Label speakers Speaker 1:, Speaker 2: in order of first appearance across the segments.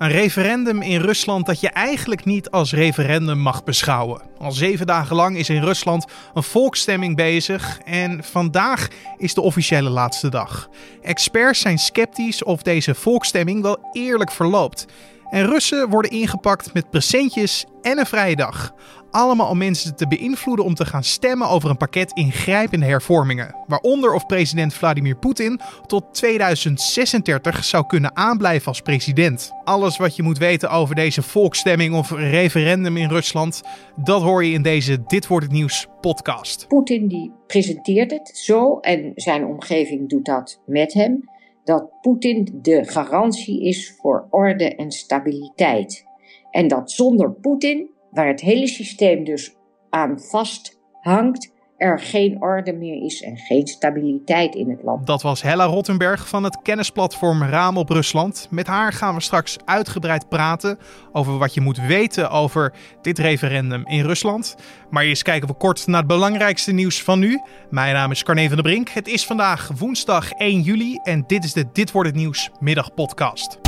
Speaker 1: Een referendum in Rusland dat je eigenlijk niet als referendum mag beschouwen. Al zeven dagen lang is in Rusland een volksstemming bezig en vandaag is de officiële laatste dag. Experts zijn sceptisch of deze volksstemming wel eerlijk verloopt. En Russen worden ingepakt met presentjes en een vrije dag. Allemaal om mensen te beïnvloeden om te gaan stemmen over een pakket ingrijpende hervormingen. Waaronder of president Vladimir Poetin tot 2036 zou kunnen aanblijven als president. Alles wat je moet weten over deze volksstemming of referendum in Rusland, dat hoor je in deze Dit wordt het nieuws podcast.
Speaker 2: Poetin die presenteert het zo en zijn omgeving doet dat met hem dat Poetin de garantie is voor orde en stabiliteit. En dat zonder Poetin, waar het hele systeem dus aan vasthangt, er geen orde meer is en geen stabiliteit in het land.
Speaker 1: Dat was Hella Rottenberg van het kennisplatform Raam op Rusland. Met haar gaan we straks uitgebreid praten over wat je moet weten over dit referendum in Rusland. Maar eerst kijken we kort naar het belangrijkste nieuws van nu. Mijn naam is Carne van der Brink. Het is vandaag woensdag 1 juli en dit is de Dit wordt het nieuws middagpodcast.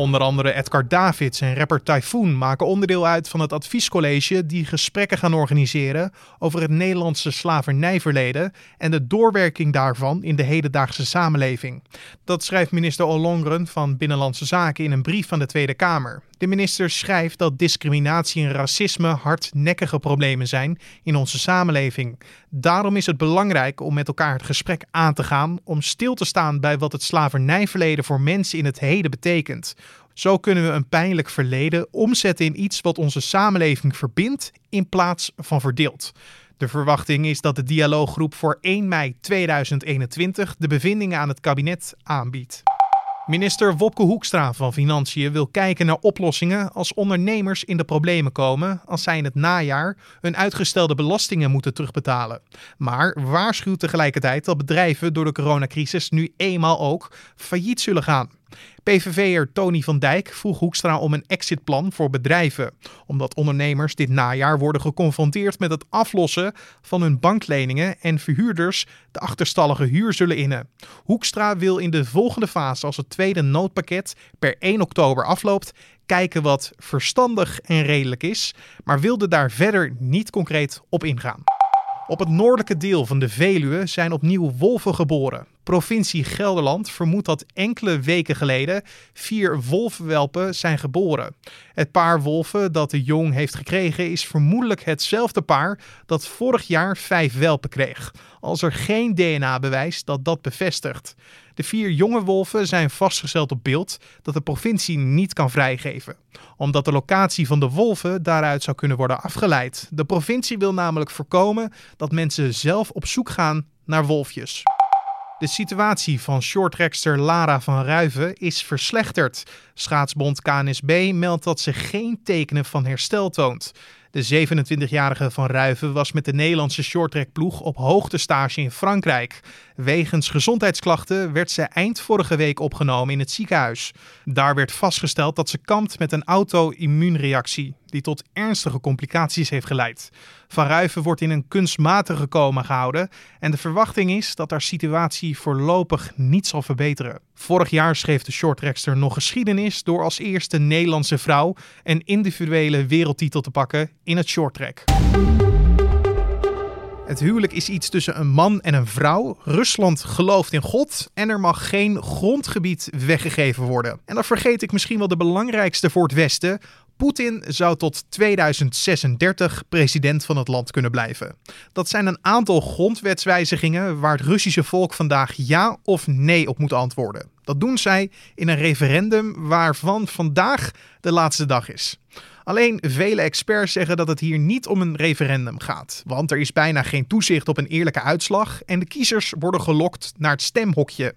Speaker 1: Onder andere Edgar Davids en rapper Typhoon maken onderdeel uit van het adviescollege die gesprekken gaan organiseren over het Nederlandse slavernijverleden en de doorwerking daarvan in de hedendaagse samenleving. Dat schrijft minister Ollongren van Binnenlandse Zaken in een brief van de Tweede Kamer. De minister schrijft dat discriminatie en racisme hardnekkige problemen zijn in onze samenleving. Daarom is het belangrijk om met elkaar het gesprek aan te gaan, om stil te staan bij wat het slavernijverleden voor mensen in het heden betekent. Zo kunnen we een pijnlijk verleden omzetten in iets wat onze samenleving verbindt in plaats van verdeelt. De verwachting is dat de dialooggroep voor 1 mei 2021 de bevindingen aan het kabinet aanbiedt. Minister Wopke Hoekstra van Financiën wil kijken naar oplossingen als ondernemers in de problemen komen als zij in het najaar hun uitgestelde belastingen moeten terugbetalen. Maar waarschuwt tegelijkertijd dat bedrijven door de coronacrisis nu eenmaal ook failliet zullen gaan. PVV'er Tony van Dijk vroeg Hoekstra om een exitplan voor bedrijven, omdat ondernemers dit najaar worden geconfronteerd met het aflossen van hun bankleningen en verhuurders de achterstallige huur zullen innen. Hoekstra wil in de volgende fase, als het tweede noodpakket per 1 oktober afloopt, kijken wat verstandig en redelijk is, maar wilde daar verder niet concreet op ingaan. Op het noordelijke deel van de Veluwe zijn opnieuw wolven geboren. Provincie Gelderland vermoedt dat enkele weken geleden vier wolvenwelpen zijn geboren. Het paar wolven dat de jong heeft gekregen is vermoedelijk hetzelfde paar dat vorig jaar vijf welpen kreeg, als er geen DNA-bewijs dat dat bevestigt. De vier jonge wolven zijn vastgesteld op beeld dat de provincie niet kan vrijgeven, omdat de locatie van de wolven daaruit zou kunnen worden afgeleid. De provincie wil namelijk voorkomen dat mensen zelf op zoek gaan naar wolfjes. De situatie van shorttrackster Lara van Ruiven is verslechterd. Schaatsbond KNSB meldt dat ze geen tekenen van herstel toont. De 27-jarige van Ruiven was met de Nederlandse shorttrackploeg op hoogtestage in Frankrijk. Wegens gezondheidsklachten werd ze eind vorige week opgenomen in het ziekenhuis. Daar werd vastgesteld dat ze kampt met een auto-immuunreactie die tot ernstige complicaties heeft geleid. Van Ruiven wordt in een kunstmatige coma gehouden en de verwachting is dat haar situatie voorlopig niet zal verbeteren. Vorig jaar schreef de shorttrackster nog geschiedenis door als eerste Nederlandse vrouw een individuele wereldtitel te pakken in het shorttrack. Het huwelijk is iets tussen een man en een vrouw. Rusland gelooft in God en er mag geen grondgebied weggegeven worden. En dan vergeet ik misschien wel de belangrijkste voor het Westen. Poetin zou tot 2036 president van het land kunnen blijven. Dat zijn een aantal grondwetswijzigingen waar het Russische volk vandaag ja of nee op moet antwoorden. Dat doen zij in een referendum waarvan vandaag de laatste dag is. Alleen vele experts zeggen dat het hier niet om een referendum gaat, want er is bijna geen toezicht op een eerlijke uitslag en de kiezers worden gelokt naar het stemhokje.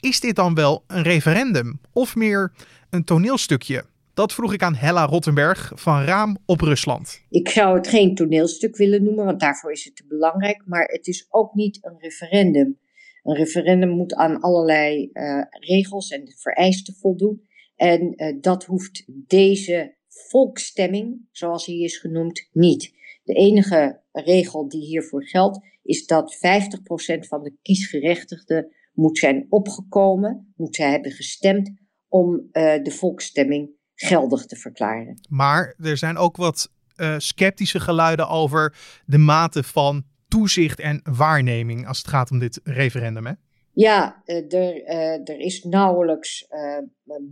Speaker 1: Is dit dan wel een referendum of meer een toneelstukje? Dat vroeg ik aan Hella Rottenberg van Raam op Rusland.
Speaker 2: Ik zou het geen toneelstuk willen noemen, want daarvoor is het te belangrijk. Maar het is ook niet een referendum. Een referendum moet aan allerlei uh, regels en vereisten voldoen. En uh, dat hoeft deze volksstemming, zoals hij is genoemd, niet. De enige regel die hiervoor geldt, is dat 50% van de kiesgerechtigden moet zijn opgekomen, moet zij hebben gestemd om de volksstemming geldig te verklaren.
Speaker 1: Maar er zijn ook wat sceptische geluiden over de mate van toezicht en waarneming als het gaat om dit referendum. Hè?
Speaker 2: Ja, er, er is nauwelijks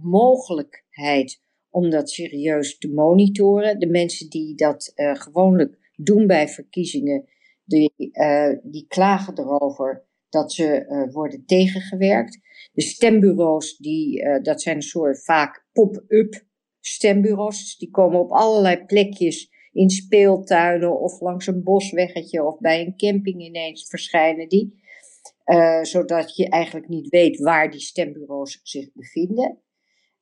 Speaker 2: mogelijkheid om dat serieus te monitoren. De mensen die dat uh, gewoonlijk doen bij verkiezingen, die, uh, die klagen erover dat ze uh, worden tegengewerkt. De stembureaus, die, dat zijn een soort vaak pop-up stembureaus. Die komen op allerlei plekjes in speeltuinen of langs een bosweggetje of bij een camping ineens verschijnen die. zodat je eigenlijk niet weet waar die stembureaus zich bevinden.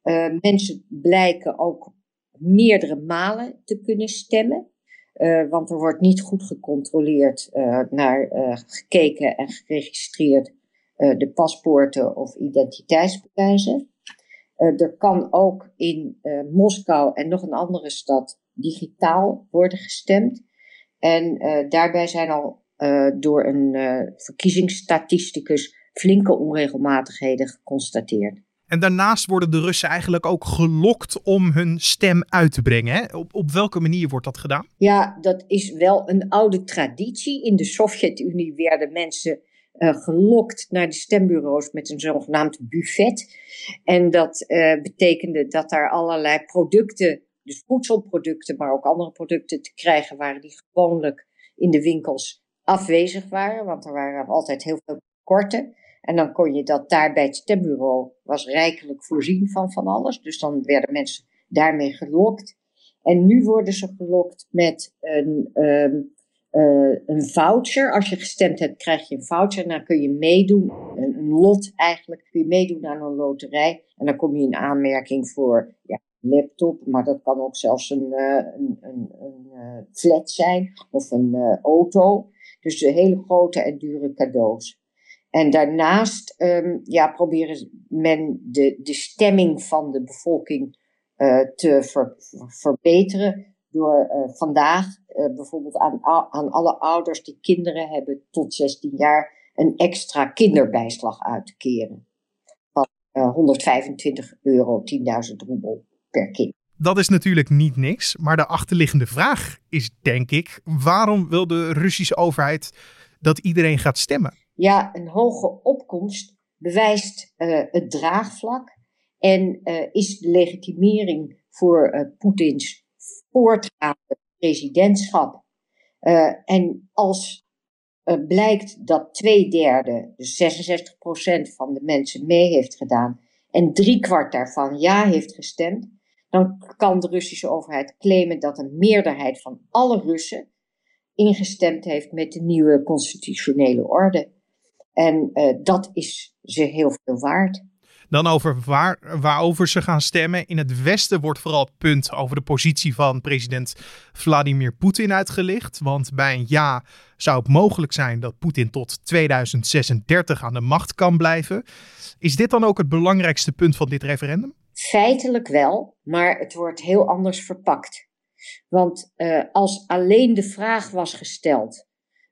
Speaker 2: Uh, mensen blijken ook meerdere malen te kunnen stemmen. Uh, want er wordt niet goed gecontroleerd uh, naar gekeken en geregistreerd de paspoorten of identiteitsbewijzen. er kan ook in Moskou en nog een andere stad digitaal worden gestemd. En daarbij zijn al door een verkiezingsstatisticus flinke onregelmatigheden geconstateerd.
Speaker 1: En daarnaast worden de Russen eigenlijk ook gelokt om hun stem uit te brengen. Hè? Op, op welke manier wordt dat gedaan?
Speaker 2: Ja, dat is wel een oude traditie. In de Sovjet-Unie werden mensen uh, gelokt naar de stembureaus met een zogenaamd buffet. En dat uh, betekende dat daar allerlei producten, dus voedselproducten, maar ook andere producten te krijgen waren die gewoonlijk in de winkels afwezig waren. Want er waren altijd heel veel korten. En dan kon je dat daar bij het stembureau, was rijkelijk voorzien van van alles. Dus dan werden mensen daarmee gelokt. En nu worden ze gelokt met een, um, uh, een voucher. Als je gestemd hebt, krijg je een voucher. En dan kun je meedoen, een, lot eigenlijk, kun je meedoen aan een loterij. En dan kom je in aanmerking voor ja, laptop, maar dat kan ook zelfs een, uh, een, een, een uh, flat zijn of een auto. Dus hele grote en dure cadeaus. En daarnaast um, ja, proberen men de, de stemming van de bevolking uh, te ver, verbeteren. Door uh, vandaag uh, bijvoorbeeld aan, aan alle ouders die kinderen hebben tot 16 jaar een extra kinderbijslag uit te keren. Van 125 euro, 10.000 roebel per kind.
Speaker 1: Dat is natuurlijk niet niks, maar de achterliggende vraag is denk ik: waarom wil de Russische overheid dat iedereen gaat stemmen?
Speaker 2: Ja, een hoge opkomst bewijst uh, het draagvlak en uh, is de legitimering voor uh, Poetins voortgaande presidentschap. en als blijkt dat twee derde, dus 66% van de mensen mee heeft gedaan en driekwart daarvan ja heeft gestemd, dan kan de Russische overheid claimen dat een meerderheid van alle Russen ingestemd heeft met de nieuwe constitutionele orde. En uh, dat is ze heel veel waard.
Speaker 1: Dan over waar, waarover ze gaan stemmen. In het Westen wordt vooral het punt over de positie van president Vladimir Poetin uitgelicht. Want bij een ja zou het mogelijk zijn dat Poetin tot 2036 aan de macht kan blijven. Is dit dan ook het belangrijkste punt van dit referendum?
Speaker 2: Feitelijk wel, maar het wordt heel anders verpakt. Want uh, als alleen de vraag was gesteld: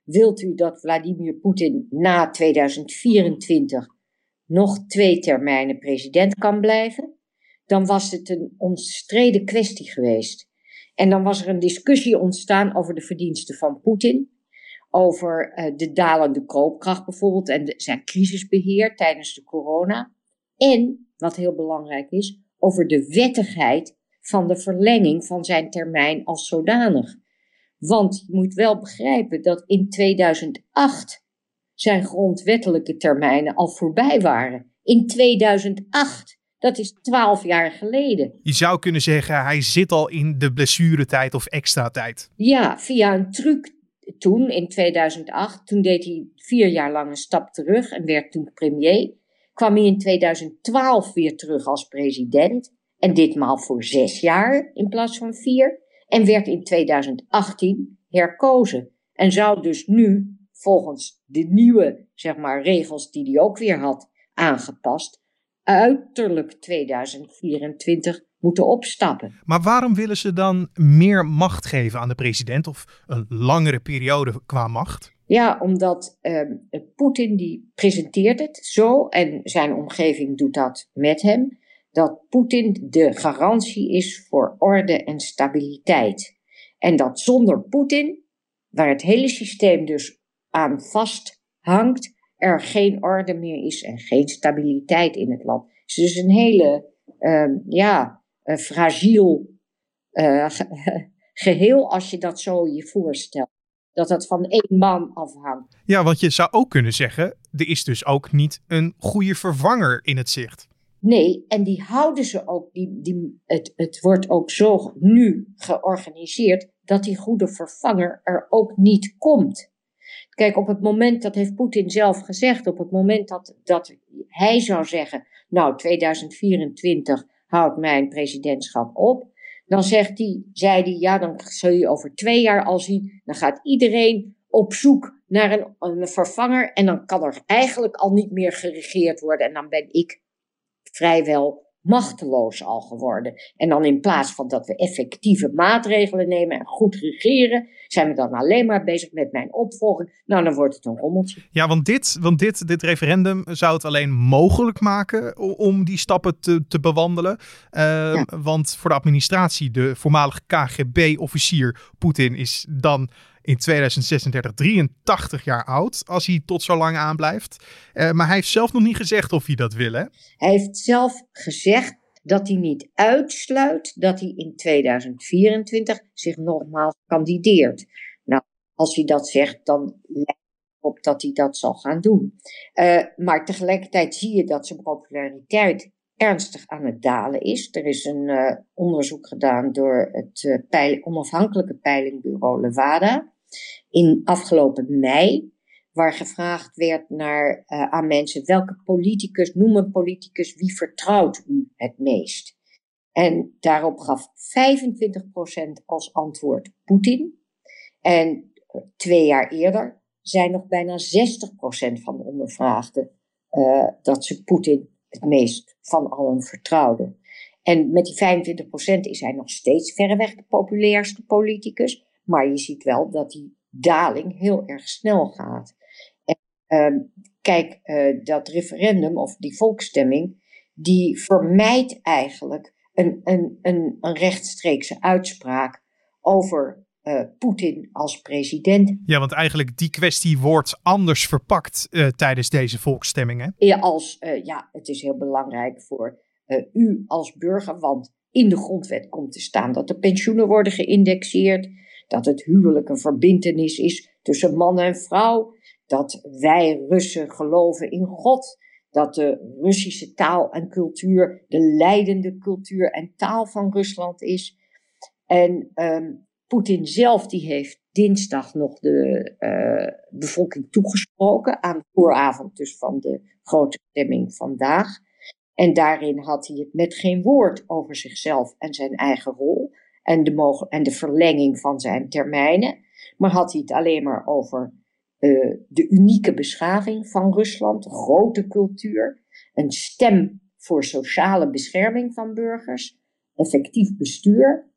Speaker 2: Wilt u dat Vladimir Poetin na 2024 nog twee termijnen president kan blijven? Dan was het een omstreden kwestie geweest. En dan was er een discussie ontstaan over de verdiensten van Poetin, over uh, de dalende koopkracht bijvoorbeeld en zijn crisisbeheer tijdens de corona. En, wat heel belangrijk is, over de wettigheid van de verlenging van zijn termijn als zodanig. Want je moet wel begrijpen dat in 2008 zijn grondwettelijke termijnen al voorbij waren. In 2008. Dat is twaalf jaar geleden.
Speaker 1: Je zou kunnen zeggen, hij zit al in de blessuretijd of extra tijd.
Speaker 2: Ja, via een truc toen, in 2008, toen deed hij vier jaar lang een stap terug en werd toen premier. Kwam hij in 2012 weer terug als president. En ditmaal voor zes jaar in plaats van vier en werd in 2018 herkozen. En zou dus nu, volgens de nieuwe zeg maar, regels die hij ook weer had aangepast, uiterlijk 2024 moeten opstappen.
Speaker 1: Maar waarom willen ze dan meer macht geven aan de president of een langere periode qua macht?
Speaker 2: Ja, omdat uh, Poetin die presenteert het zo en zijn omgeving doet dat met hem dat Poetin de garantie is voor orde en stabiliteit. En dat zonder Poetin, waar het hele systeem dus aan vasthangt, er geen orde meer is en geen stabiliteit in het land. Het is dus een hele, uh, ja, fragiel uh, geheel als je dat zo je voorstelt. Dat dat van één man afhangt.
Speaker 1: Ja, want je zou ook kunnen zeggen, er is dus ook niet een goede vervanger in het zicht.
Speaker 2: Nee, en die houden ze ook. Die, die, het, het wordt ook zo nu georganiseerd dat die goede vervanger er ook niet komt. Kijk, op het moment, dat heeft Poetin zelf gezegd, op het moment dat, dat hij zou zeggen, nou 2024 houdt mijn presidentschap op, dan zegt hij, zei hij, ja, dan zul je over twee jaar al zien, dan gaat iedereen op zoek naar een, een vervanger en dan kan er eigenlijk al niet meer geregeerd worden en dan ben ik vrijwel machteloos al geworden. En dan in plaats van dat we effectieve maatregelen nemen en goed regeren, zijn we dan alleen maar bezig met mijn opvolging. Nou, dan wordt het een rommeltje.
Speaker 1: Ja, want dit, want dit, dit referendum zou het alleen mogelijk maken om die stappen te, te bewandelen. Uh, Want voor de administratie, de voormalige KGB-officier Poetin is dan in 2036 83 jaar oud, als hij tot zo lang aanblijft. Uh, maar hij heeft zelf nog niet gezegd of hij dat wil, hè?
Speaker 2: Hij heeft zelf gezegd dat hij niet uitsluit dat hij in 2024 zich nogmaals kandideert. Nou, als hij dat zegt, dan lijkt op dat hij dat zal gaan doen. Uh, maar tegelijkertijd zie je dat zijn populariteit ernstig aan het dalen is. Er is een uh, onderzoek gedaan door het onafhankelijke peilingbureau Levada in afgelopen mei, waar gevraagd werd naar, uh, aan mensen welke politicus, noem een politicus, wie vertrouwt u het meest? En daarop gaf 25% als antwoord Poetin. En uh, twee jaar eerder zijn nog bijna 60% van de ondervraagden uh, dat ze Poetin het meest van allen vertrouwden. En met die 25% is hij nog steeds verreweg de populairste politicus. Maar je ziet wel dat die daling heel erg snel gaat. En, uh, kijk, uh, dat referendum of die volksstemming, die vermijdt eigenlijk een, een, een, een rechtstreekse uitspraak over uh, Poetin als president.
Speaker 1: Ja, want eigenlijk die kwestie wordt anders verpakt uh, tijdens deze volksstemming. Hè?
Speaker 2: Ja, als, uh, ja, het is heel belangrijk voor u als burger, want in de grondwet komt te staan dat de pensioenen worden geïndexeerd dat het huwelijk een verbintenis is tussen man en vrouw, dat wij Russen geloven in God, dat de Russische taal en cultuur de leidende cultuur en taal van Rusland is. En um, Poetin zelf die heeft dinsdag nog de uh, bevolking toegesproken aan de vooravond dus van de grote stemming vandaag. En daarin had hij het met geen woord over zichzelf en zijn eigen rol en de, en de verlenging van zijn termijnen. Maar had hij het alleen maar over uh, de unieke beschaving van Rusland, grote cultuur, een stem voor sociale bescherming van burgers, effectief bestuur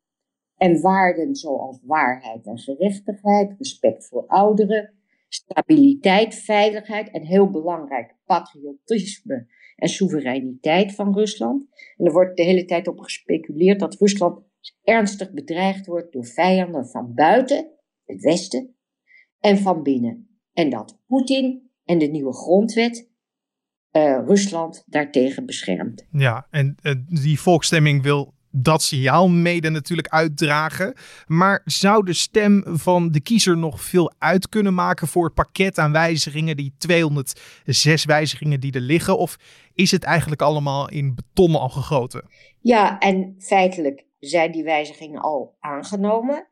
Speaker 2: en waarden zoals waarheid en gerechtigheid, respect voor ouderen, stabiliteit, veiligheid en heel belangrijk patriotisme en soevereiniteit van Rusland. En er wordt de hele tijd op gespeculeerd dat Rusland ernstig bedreigd wordt door vijanden van buiten, het Westen, en van binnen. En dat Poetin en de nieuwe grondwet uh, Rusland daartegen beschermt.
Speaker 1: Ja, en uh, die volksstemming wil dat signaal mede natuurlijk uitdragen. Maar zou de stem van de kiezer nog veel uit kunnen maken voor het pakket aan wijzigingen, die 206 wijzigingen die er liggen? Of is het eigenlijk allemaal in beton al gegoten?
Speaker 2: Ja, en feitelijk zijn die wijzigingen al aangenomen.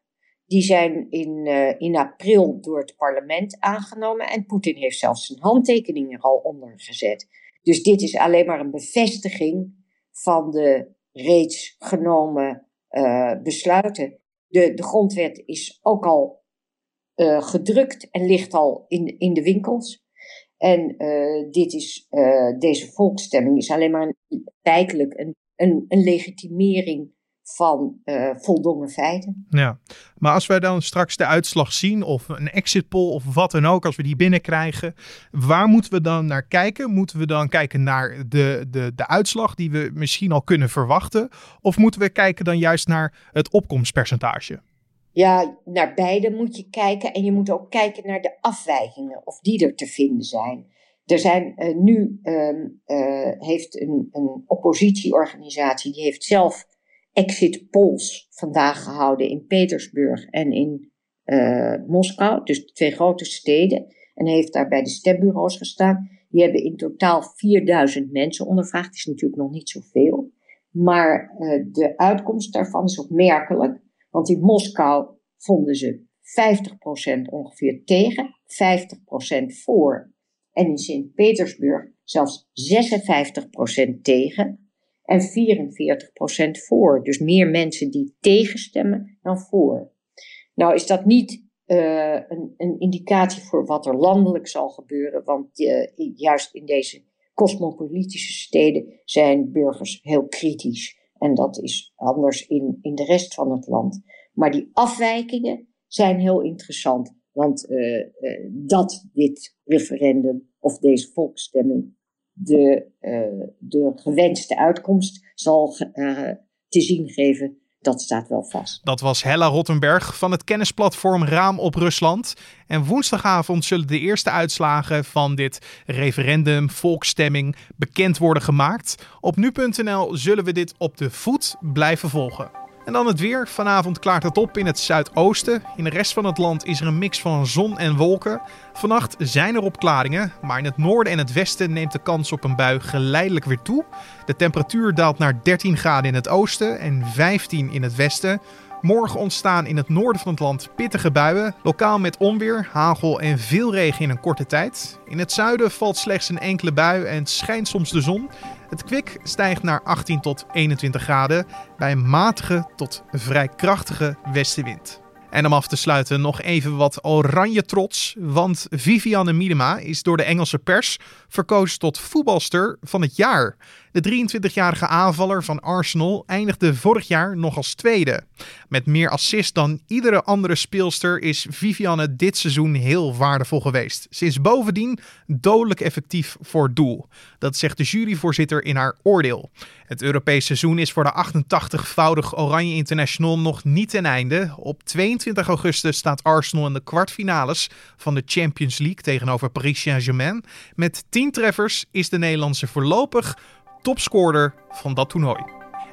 Speaker 2: Die zijn in, uh, in april door het parlement aangenomen en Poetin heeft zelfs zijn handtekening er al onder gezet. Dus dit is alleen maar een bevestiging van de reeds genomen uh, besluiten. De, de grondwet is ook al uh, gedrukt en ligt al in, in de winkels. En dit is, deze volksstemming is alleen maar een, een, een, een legitimering van uh, voldongen feiten.
Speaker 1: Ja, maar als wij dan straks de uitslag zien, of een exit poll of wat dan ook, als we die binnenkrijgen, waar moeten we dan naar kijken? Moeten we dan kijken naar de, de, de uitslag die we misschien al kunnen verwachten? Of moeten we kijken dan juist naar het opkomstpercentage?
Speaker 2: Ja, naar beide moet je kijken en je moet ook kijken naar de afwijkingen, of die er te vinden zijn. Er zijn uh, nu, uh, uh, heeft een, een oppositieorganisatie, die heeft zelf exit polls vandaag gehouden in Petersburg en in uh, Moskou, dus de twee grote steden. En heeft daar bij de stembureaus gestaan. Die hebben in totaal 4000 mensen ondervraagd. Dat is natuurlijk nog niet zoveel. Maar uh, de uitkomst daarvan is opmerkelijk. Want in Moskou vonden ze 50% ongeveer tegen, 50% voor. En in Sint-Petersburg zelfs 56% tegen en 44% voor. Dus meer mensen die tegenstemmen dan voor. Nou is dat niet uh, een, een, indicatie voor wat er landelijk zal gebeuren, want uh, juist in deze cosmopolitische steden zijn burgers heel kritisch. En dat is anders in, in de rest van het land. Maar die afwijkingen zijn heel interessant. Want uh, dat dit referendum of deze volksstemming de, uh, de gewenste uitkomst zal uh, te zien geven. Dat staat wel vast.
Speaker 1: Dat was Hella Rottenberg van het kennisplatform Raam op Rusland. En woensdagavond zullen de eerste uitslagen van dit referendum, volksstemming, bekend worden gemaakt. Op nu.nl zullen we dit op de voet blijven volgen. En dan het weer. Vanavond klaart het op in het zuidoosten. In de rest van het land is er een mix van zon en wolken. Vannacht zijn er opklaringen, maar in het noorden en het westen neemt de kans op een bui geleidelijk weer toe. De temperatuur daalt naar 13 graden in het oosten en 15 in het westen. Morgen ontstaan in het noorden van het land pittige buien, lokaal met onweer, hagel en veel regen in een korte tijd. In het zuiden valt slechts een enkele bui en schijnt soms de zon. Het kwik stijgt naar 18 tot 21 graden bij matige tot vrij krachtige westenwind. En om af te sluiten nog even wat oranje trots, want Vivianne Miedema is door de Engelse pers verkozen tot voetbalster van het jaar. De 23-jarige aanvaller van Arsenal eindigde vorig jaar nog als tweede. Met meer assist dan iedere andere speelster is Vivianne dit seizoen heel waardevol geweest. Ze is bovendien dodelijk effectief voor doel. Dat zegt de juryvoorzitter in haar oordeel. Het Europees seizoen is voor de 88-voudig Oranje International nog niet ten einde. Op 22 augustus staat Arsenal in de kwartfinales van de Champions League tegenover Paris Saint-Germain. Met 10 treffers is de Nederlandse voorlopig topscorer van dat toernooi.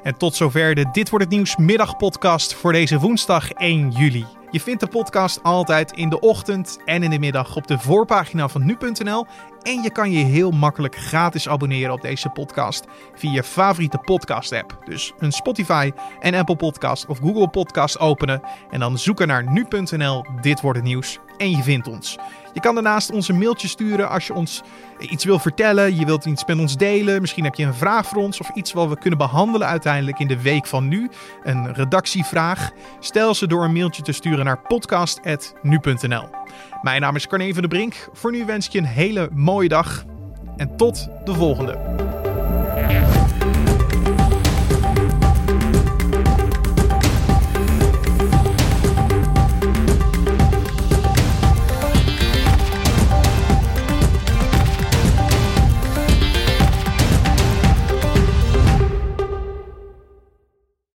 Speaker 1: En tot zover de Dit wordt het nieuws middagpodcast voor deze woensdag 1 juli. Je vindt de podcast altijd in de ochtend en in de middag op de voorpagina van nu.nl. En je kan je heel makkelijk gratis abonneren op deze podcast via je favoriete podcast app. Dus een Spotify en Apple Podcast of Google Podcast openen en dan zoeken naar nu.nl Dit wordt het nieuws en je vindt ons. Je kan daarnaast ons een mailtje sturen als je ons iets wil vertellen, je wilt iets met ons delen, misschien heb je een vraag voor ons of iets wat we kunnen behandelen uiteindelijk in de week van nu, een redactievraag. Stel ze door een mailtje te sturen naar podcast.nu.nl. Mijn naam is Carne van de Brink. Voor nu wens ik je een hele mooie dag en tot de volgende.